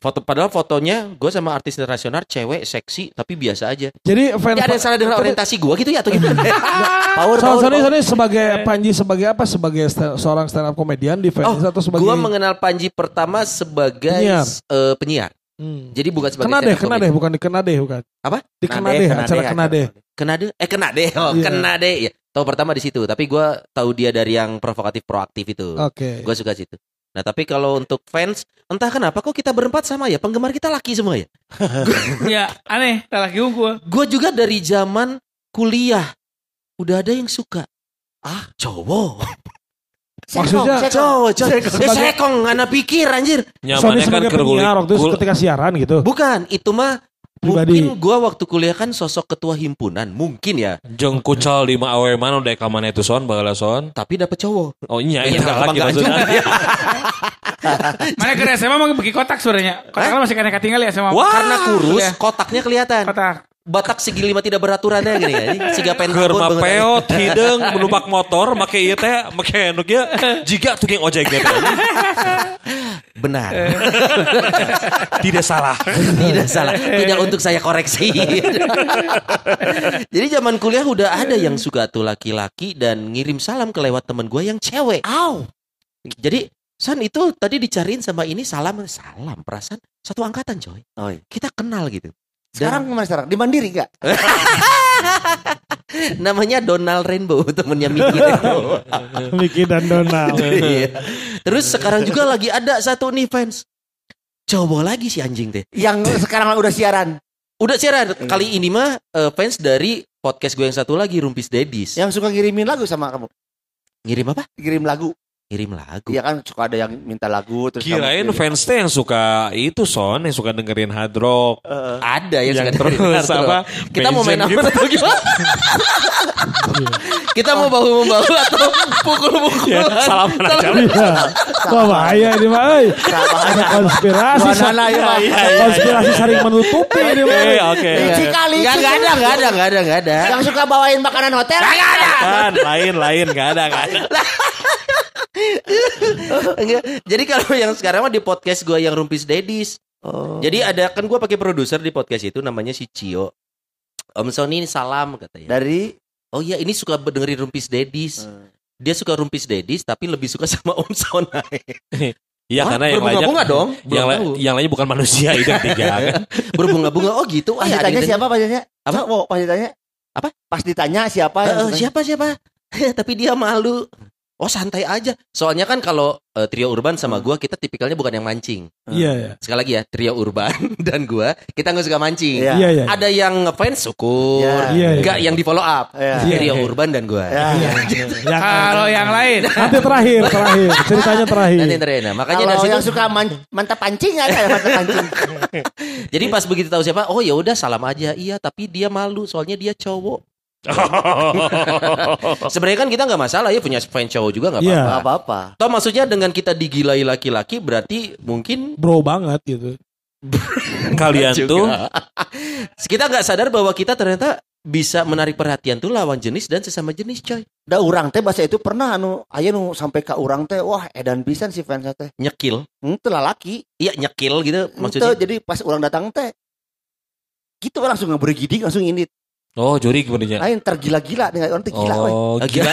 Foto padahal fotonya gue sama artis internasional cewek seksi tapi biasa aja. Jadi fans Ya ada yang salah dengan orientasi gue gitu ya atau gimana? Power, So, power, Sony, power. Sony sebagai Panji sebagai apa? Sebagai sta- seorang stand up komedian di oh, fans atau sebagai gue mengenal Panji pertama sebagai Penyiar. eh, penyiar. Hmm. Jadi bukan sebagai Kena deh, stand-up kena comedy. deh, bukan di kena deh, bukan. Apa? Di kena deh, acara kena deh. Kena deh, eh kena deh, oh Iya. kena deh. Ya, tahu pertama di situ. Tapi gue tahu dia dari yang provokatif proaktif itu. Oke. Gue suka situ. Nah tapi kalau untuk fans, entah kenapa kok kita berempat sama ya, penggemar kita laki semua ya. Ya, aneh, laki gua. Gue juga dari zaman kuliah udah ada yang suka. Ah, cowok. Maksudnya Cowok, cowok. Eh, Sebagai- sekong, anak pikir anjir. Sony Nyamannya kan penyiar waktu ketika siaran gitu. Bukan, itu mah Pribadi. mungkin gue waktu kuliah kan sosok ketua himpunan, mungkin ya. Jeng kucal di awe mana udah kamana itu son bagala son. Tapi dapet cowok. Oh iya, Iya, itu lagi maksudnya. Mana ke SMA mau bagi kotak suaranya. Kotak kan masih kena ketinggal ya sama. Wah. Karena kurus, Iya. kotaknya kelihatan. Kotak. Batak segi lima tidak beraturannya gini ya. Siga pentagon banget. peot hidung numpak motor make ieu teh make anu kieu jiga tukang ojek gitu. Benar. Tidak salah. Tidak salah. Tidak untuk saya koreksi. Jadi zaman kuliah udah ada yang suka tuh laki-laki dan ngirim salam ke lewat temen gue yang cewek. Aw. Jadi San itu tadi dicariin sama ini salam salam perasaan satu angkatan coy. Oh, iya. Kita kenal gitu. Sekarang ke mana sekarang? Di Mandiri enggak? Namanya Donald Rainbow temennya Mickey Rainbow. Mickey dan Donald. Iya. Terus sekarang juga lagi ada satu nih fans. Coba lagi si anjing teh. Yang sekarang udah siaran. Udah siaran kali ini mah eh, fans dari podcast gue yang satu lagi Rumpis Dedis. Yang suka ngirimin lagu sama kamu. Ngirim apa? Kirim lagu. Ngirim lagu. Iya kan suka ada yang minta lagu terus Kirain kirim. fans teh yang suka itu son, yang suka dengerin hard rock. Ada yang, Yang suka terus dengerin hard rock. apa, Kita mau main apa atau gimana? Kita mau bahu membahu atau pukul-pukulan? Ya, salaman aja. Iya. Wah bahaya ini mah. Ada konspirasi. Buanana ya. Iya, iya, Konspirasi saling menutupi ini mah. Oke, oke. Licik kali. Enggak, enggak ada, enggak ada, enggak ada, enggak ada. Yang suka bawain makanan hotel. Enggak ada. Kan lain lain gak ada gak ada. Enggak. Jadi kalau yang sekarang mah di podcast gue yang Rumpis Dedis. Oh. Jadi ada kan gue pakai produser di podcast itu namanya si Cio. Om Sony salam katanya. Dari Oh iya ini suka dengerin Rumpis Dedis. Dia suka Rumpis Dedis tapi lebih suka sama Om Sonai. Iya karena yang lainnya berbunga-bunga dong. Yang, la- yang lainnya bukan manusia itu tiga kan. Berbunga-bunga. Oh gitu. pas Ah, ya, ada ditanya siapa pas ditanya? Apa? Pas ditanya. Apa? Pas ditanya siapa siapa siapa? Tapi dia malu. Oh santai aja. Soalnya kan kalau eh, trio urban sama gua kita tipikalnya bukan yang mancing. Iya, iya. Sekali lagi ya trio urban dan gua kita nggak suka mancing. Iya. Iya, iya. Ada yang ngefans syukur, Iya, iya. nggak yang di follow up. Iya. Trio urban dan gua. Ya. Yang Kalau yang lain. nanti terakhir, terakhir. Ceritanya terakhir. Nanti ya. Nah, makanya dari Kalau situ yang suka man- mantap pancing ada ya mantap pancing. jadi pas begitu tahu siapa, oh ya udah salam aja. Iya, tapi dia malu soalnya dia cowok. Sebenarnya kan kita nggak masalah ya punya fans cowok juga nggak Iya. apa-apa. Enggak apa-apa. Toh maksudnya dengan kita digilai laki-laki berarti mungkin Bro banget gitu. Kalian juga. tuh kita nggak sadar bahwa kita ternyata bisa menarik perhatian tuh lawan jenis dan sesama jenis coy. Da urang teh bahasa itu pernah anu aya nu sampai ka urang teh wah edan pisan si fans teh. Nyekil. Henteu lalaki. Iya nyekil gitu maksudnya. jadi pas urang datang teh gitu langsung ngeberi gidik langsung ini Oh juri kemudian. lain tergila-gila dengan orang teh gila we. Oh Ah, gila.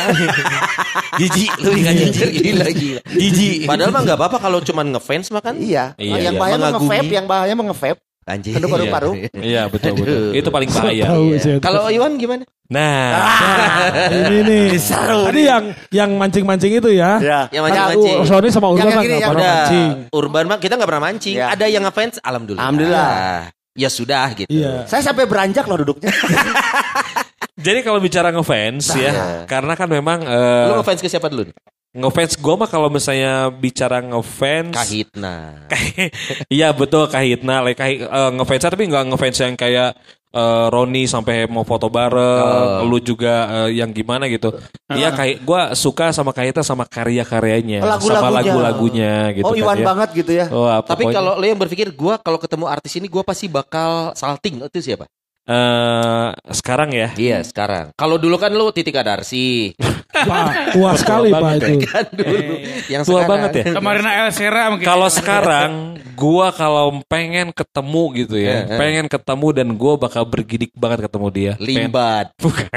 Jijik lu kan jijik gila gila. Jijik. Padahal mah nggak apa-apa kalau cuman ngefans mah kan. Iya. Iya, yang iya. bahaya mah nge-vape, yang bahaya mah nge-vape. Anjing. Kedua paru-paru. Iya betul betul. Aduh. Itu paling bahaya. Iya. Kalau Iwan gimana? Nah, ini nih. Disaru Tadi yang yang mancing-mancing itu ya. Ya. Yang Kan mancing-mancing. uh, Sony sama Urban Yang gini, nggak yang pernah Udah mancing. Urban mah kita nggak pernah mancing. Iya. Ada yang ngefans, alhamdulillah. Alhamdulillah. Ya sudah gitu. Iya. Saya sampai beranjak loh duduknya. jadi kalau bicara ngefans ya, Iya. karena kan memang Lu eh, ngefans ke siapa dulu? ngefans gue mah kalau misalnya bicara ngefans, Kahitna. iya betul kahitna, like kahi, eh, ngefans tapi nggak ngefans yang kayak eh, Roni sampai mau foto bareng, Oh. lu juga eh, yang gimana gitu. Iya kayak gue suka sama kahitna sama karya-karyanya, sama Lagu-lagunya. gitu. oh kan Iwan ya. banget gitu ya. Oh, Tapi kalau lu yang berpikir gua kalau ketemu artis ini gua pasti bakal salting itu siapa? Eh sekarang ya, Iya, sekarang. Kalau dulu kan lu Titik Adarsi. Pak, tua sekali Pak banget itu. kan dulu. yang tua sekarang. banget ya. Kemarin El Sera mungkin. Kalau sekarang gua kalau pengen ketemu gitu ya, Eh, eh. pengen ketemu dan gua bakal bergidik banget ketemu dia. Pengen- Limbat. Bukan.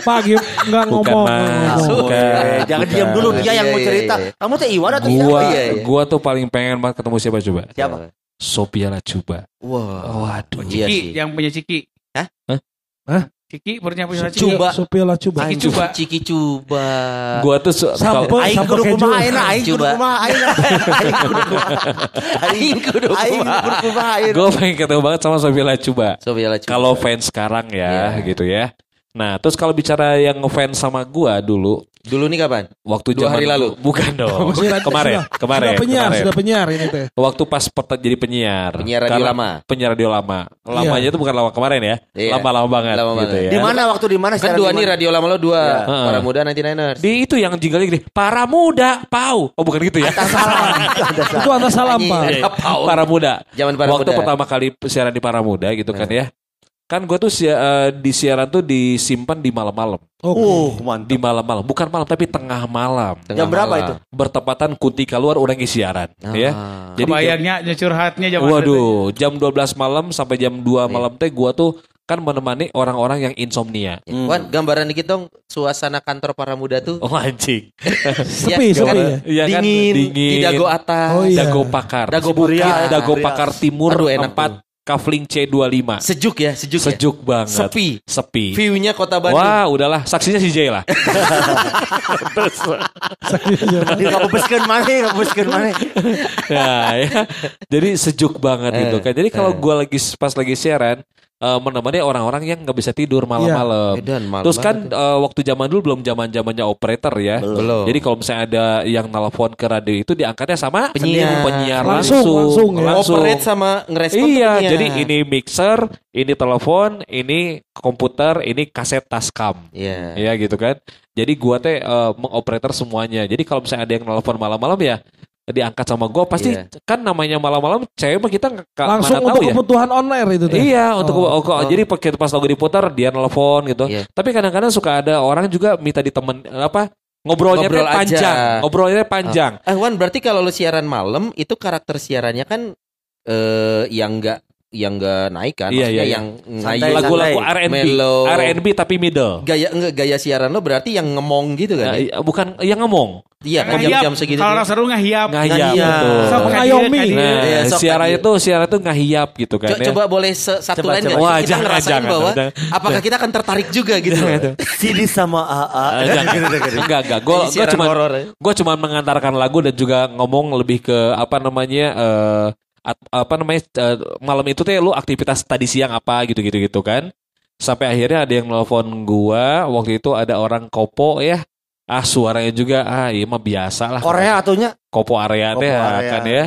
Pak Gim nggak Bukan, ngomong. Mas. nggak ngomong. Bukan. Eh, Jangan diam dulu dia yang mau Iya, iya, cerita. iya. Kamu teh Iwan atau Gua, siapa? Iya, gua tuh paling pengen banget ketemu siapa coba? Siapa? Sophia Lacuba. Wah. Waduh. Iya Ciki, yang punya Ciki. Hah? Hah? Hah? Ciki, punya punya Ciki. Cuba. Supaya lah coba. Ciki Cuba. Ciki Cuba. Gua tuh su- Sampai kalau- Aing sampai kudu keju. kumaha ayeuna, aing kudu Coba. kumaha ayeuna. Aing kudu kumaha. Aing kudu Aing kumaha. kudu kumaha ayeuna. gua pengen ketemu banget sama Sophia Lacuba. Sophia Lacuba. Kalau fans sekarang ya, Iya. gitu ya. Nah, terus kalau bicara yang ngefans sama gua dulu, dulu nih kapan? waktu Dua zaman hari lalu? bukan dong. Kemarin, sudah- kemarin, Sudah penyiar, kemarin. sudah penyiar ini teh. Waktu pas peta jadi penyiar. Penyiar radio Karena- lama. Penyiar radio lama. Lamanya itu bukan lama kemarin ya. Iya. Lama-lama banget Lama gitu banget. ya. Di mana waktu di mana Kan dua nih radio lama lo dua. Iya. Para muda 99ers. Di itu yang jinglenya gini, para muda, pau. Oh bukan gitu ya? Ada salah. Itu atas salam Pak. Paul. para muda. Zaman para Waktu muda. pertama kali siaran di para muda gitu kan ya. Kan gue tuh si- eh, di siaran tuh disimpan di malam-malam. Uh, mantap. Di malam-malam, bukan malam tapi tengah malam. Tengah Jam berapa malam. itu? Bertepatan kunti keluar orang siaran, ya. Ah. Jadi jam- Kebayangnya nya curhatnya zaman Waduh, jam 12 malam sampai jam 2 Iya. malam teh gua tuh kan menemani orang-orang yang insomnia. Ya, Wan, gambaran dikit dong suasana kantor para muda tuh. Oh anjing. Sepi, sepi ya. Iya kan Dingin, dingin. di dago atas. Oh, iya. Dago Pakar. Dago Bukit, Bukit. Dago Rias. Pakar Timur Aduh, enak 4 Kavling C25. Sejuk ya, sejuk, ya. Sejuk banget. Sepi. Sepi. View-nya kota Bandung. Wah, udahlah, saksinya si Jay lah. Di ngabeskeun mana, ngabeskeun mana. nah, ya. Jadi sejuk banget gitu kan. Jadi kalau gua lagi pas lagi siaran eh, menemani orang-orang yang nggak bisa tidur malam-malam. Edan, malam Terus kan eh, waktu zaman dulu belum zaman zamannya operator ya. Belum. Jadi kalau misalnya ada yang nelpon ke radio itu diangkatnya sama Penyiar. penyiar Langsung, langsung, langsung ya. Operate sama ngerespon Iya, tuh jadi penyiar. ini mixer, ini telepon, ini komputer, ini kaset taskam. Iya. Ya gitu kan. Jadi gua teh eh, mengoperator semuanya. Jadi kalau misalnya ada yang nelpon malam-malam ya diangkat sama gua pasti Iya. kan namanya malam-malam cewek mah kita nggak Langsung mana tahu untuk ya. kebutuhan on air itu teh. Iya untuk Oh. oh, kok- jadi pakai pas lagu diputar dia nelpon gitu. Iya. Tapi kadang-kadang suka ada orang juga minta ditemen apa ngobrolnya Ngobrol panjang, aja. ngobrolnya panjang. Eh Wan, berarti kalau lu siaran malam itu karakter siarannya kan eh yang enggak yang enggak naik kan? Iya, Maksudnya iya, iya. yang Santai, Lagu-lagu. R&B. R&B tapi middle. gaya enggak gaya siaran lo berarti yang ngemong gitu Nah, kan? iya, bukan yang ngomong, Iya kan Ngahiap. jam-jam segitu. Kalau orang seru ngahiap. ngahiyap Ngahiyap. betul. Sok Ngayomi. Nah, Iya, sok siaran kadir. itu siaran itu ngahiyap gitu kan ya. Coba boleh se- satu lain coba. nggak? Wah, kita ngerasain bahwa jangan. apakah kita akan tertarik juga gitu? Sini sama AA. Ah, Enggak, enggak, enggak. Gue cuma ya. gue cuma mengantarkan lagu dan juga ngomong lebih ke apa namanya eh apa namanya eh, malam itu teh lu aktivitas tadi siang apa gitu-gitu gitu kan. Sampai akhirnya ada yang nelfon gua waktu itu ada orang kopo ya. Ah suaranya juga ah iya mah biasa lah. Korea atunya. Kopo area Kopo teh area. kan ya.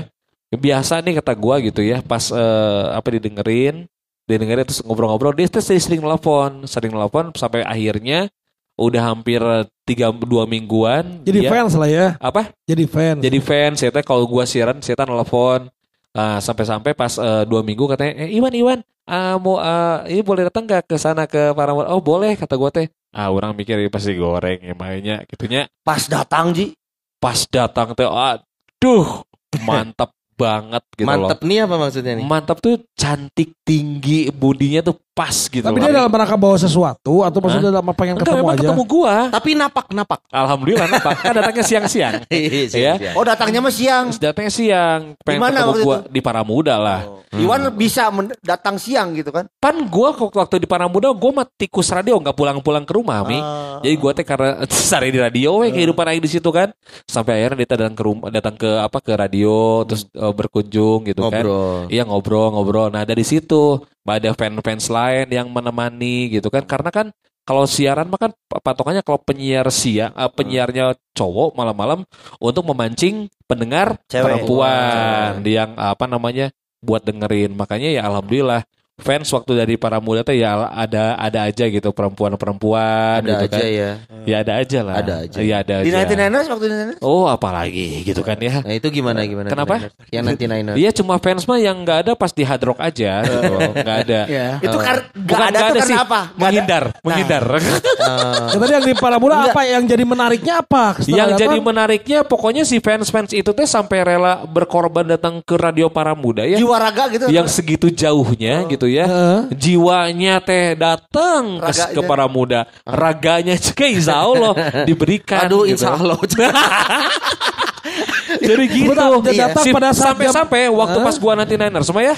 Biasa nih kata gua gitu ya pas eh, apa didengerin didengerin terus ngobrol-ngobrol dia tuh sering nelfon sering nelfon sampai akhirnya udah hampir tiga dua mingguan Jadi dia- fans lah ya. apa Jadi fans. jadi fans saya teh kalau gua siaran saya teh nelfon Ah, sampai-sampai pas eh, dua minggu katanya eh Iwan Iwan ah, mau ah, ini boleh datang gak ke sana ke para oh boleh kata gua teh ah orang mikir ini pasti goreng ya mainnya gitunya Pas datang Ji. pas datang teh aduh mantap banget gitu loh Mantep nih apa maksudnya nih? mantap tuh cantik tinggi bodinya tuh pas gitu Tapi loh. dia dalam rangka bawa sesuatu atau maksudnya dalam pengen Enggak, ketemu aja. ketemu gua. Tapi napak napak. Alhamdulillah nampak. Kan datangnya siang-siang. Iya. Oh datangnya mah siang. Datangnya siang. Pengen Di mana ketemu waktu gua itu? di Paramuda lah. Iwan bisa datang siang gitu kan? Pan gua kok- waktu di Paramuda gua mah tikus radio nggak pulang-pulang ke rumah, Mi. Ah. Jadi gua teh karena sehari di radio we kehidupan aing di situ kan. Sampai akhirnya dia datang ke rumah datang ke apa ke radio terus eh, berkunjung gitu kan. Ngobrol. Iya ngobrol ngobrol. Nah dari situ ada fans-fans lain yang menemani gitu kan. Karena kan kalau siaran mah kan patokannya kalau penyiar siang, eh, penyiarnya cowok malam-malam untuk memancing pendengar Cewek. perempuan yang apa namanya buat dengerin. Makanya ya alhamdulillah fans waktu dari para muda tuh ya ada ada aja gitu perempuan-perempuan Ada gitu aja kan. ya. Ya ada aja lah. Ada aja. Iya ada Di aja. 99ers waktu di 99ers? Oh apalagi gitu kan ya. Nah itu gimana gimana? Kenapa? Niners? Yang nanti Niners. Iya cuma fans mah yang nggak ada pas di hard rock aja gitu. Nggak ada. Ya. Itu kan Bukan gak ada nggak tuh sih, karena apa? Nggak ada. menghindar, menghindar. Ya, tadi yang di Paramuda apa yang jadi menariknya apa? Setelah yang datang, jadi menariknya pokoknya si fans-fans itu teh sampai rela berkorban datang ke Radio Paramuda ya. Jiwa raga gitu. Yang segitu jauhnya gitu ya. Heeh. Jiwanya teh datang ke, ke Paramuda. Raganya juga insya Allah diberikan. Aduh gitu. insya Allah. Jadi gitu. Dia datang Si- pada sampai-sampai waktu Hah? pas gua nanti Niners semua ya.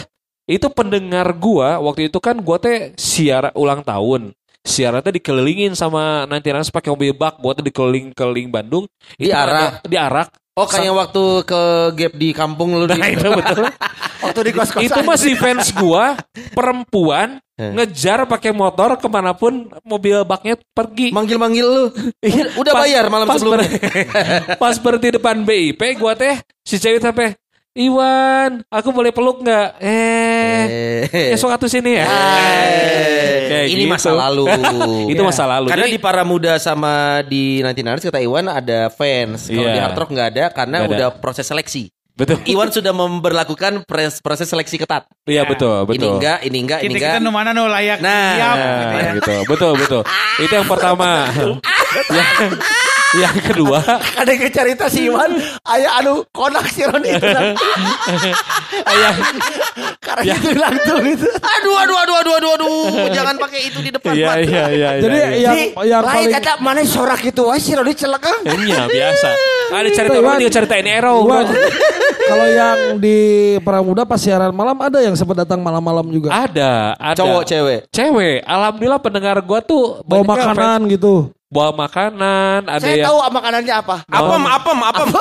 Itu pendengar gua waktu itu kan gua teh siar ulang tahun. Siarannya dikelilingin sama nanti Niners pakai mobil bak. Gua tuh dikeliling-keliling Bandung. Diarak? Diarak. Oh kayak waktu ke gap di kampung lu di. Nah itu betul. Waktu di kos-kosan. itu masih fans gua perempuan ngejar pakai motor ke mana pun mobil baknya pergi. Manggil-manggil lu. Udah Pas- bayar malam pas sebelumnya. ber- pas berhenti depan BIP, gua teh si cewek sampai Iwan, aku boleh peluk nggak? Eh, Eh. esok atuh sini ya. Kayak Ini gitu. masa lalu. Itu masa lalu. Karena Jadi- di para muda sama di nanti Niners kata Iwan ada fans. Kalau Iya. di Hard Rock nggak ada karena ada. udah proses seleksi. Betul. Iwan sudah memberlakukan pres- proses seleksi ketat. Iya betul, Ini betul. enggak, ini enggak, ini enggak. kita nu mana nu layak Nah. siap Nah, gitu ya. gitu. Betul, betul. Itu yang pertama. yang, yang kedua, Ada yang cerita si Iwan, ayah anu konak si Roni itu. yang Karena itu langsung itu. Aduh, aduh, aduh, aduh, aduh, aduh. Jangan pakai itu di depan. Iya, Pak. iya, iya. Jadi iya, iya. yang yang lain paling kata mana sorak itu wah si Roni celekang. Iya, biasa. Ada cerita Iwan. dia ceritain Ero. Kalau yang di Pramuda pas siaran malam ada yang sempat datang malam-malam juga. Ada, ada. Cowok, cewek. Cewek. Alhamdulillah pendengar gua tuh Bawa makanan gitu. Bawa makanan, ada Saya yang tahu makanannya apa. Apem, apem, apem.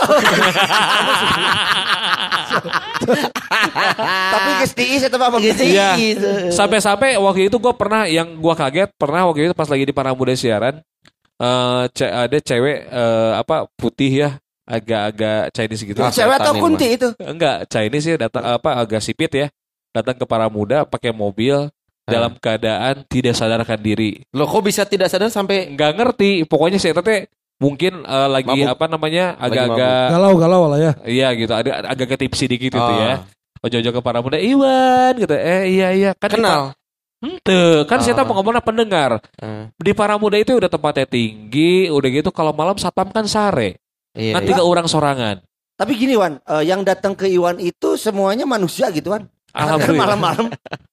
Tapi geus tiis eta mah begitu. Iya. Gitu. Sampai-sampai waktu itu gue pernah yang gua kaget pernah waktu itu pas lagi di Paramuda siaran eh ce- ada cewek eh, apa putih ya agak-agak Chinese gitu. Ah, Cewek atau kunti itu? Enggak Chinese ya datang apa agak sipit ya datang ke Paramuda pakai mobil dalam keadaan tidak sadarkan diri. Loh kok bisa tidak sadar sampai Nggak ngerti pokoknya saya teh mungkin eh, lagi Mabuk. apa namanya agak-agak Galau-galau lah ya. iya gitu ada agak tipsi dikit gitu Oh. ya. Ojo-ojo ke Paramuda Iwan gitu. Eh iya iya kan kenal. Henteu, kan saya Ah. mau ngomongnya pendengar. Hmm. Di Paramuda itu udah tempatnya tinggi, udah gitu kalau malam satpam kan sare. Iya, Nanti iya. ke orang sorangan. Tapi gini Wan, eh, yang datang ke Iwan itu semuanya manusia gitu Wan. Alhamdulillah. Malam-malam.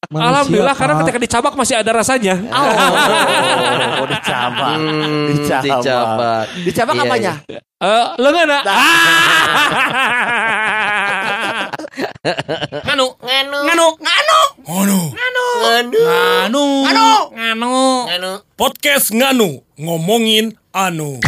Manusia, Alhamdulillah karena ketika dicabak masih ada rasanya. Oh, dicabak. Hmm, Dicabak. dicabak. Dicabak Iya, apanya? Eh, lengan ah. Nganu, nganu, nganu, nganu, nganu, nganu, nganu, nganu, nganu, podcast nganu ngomongin anu.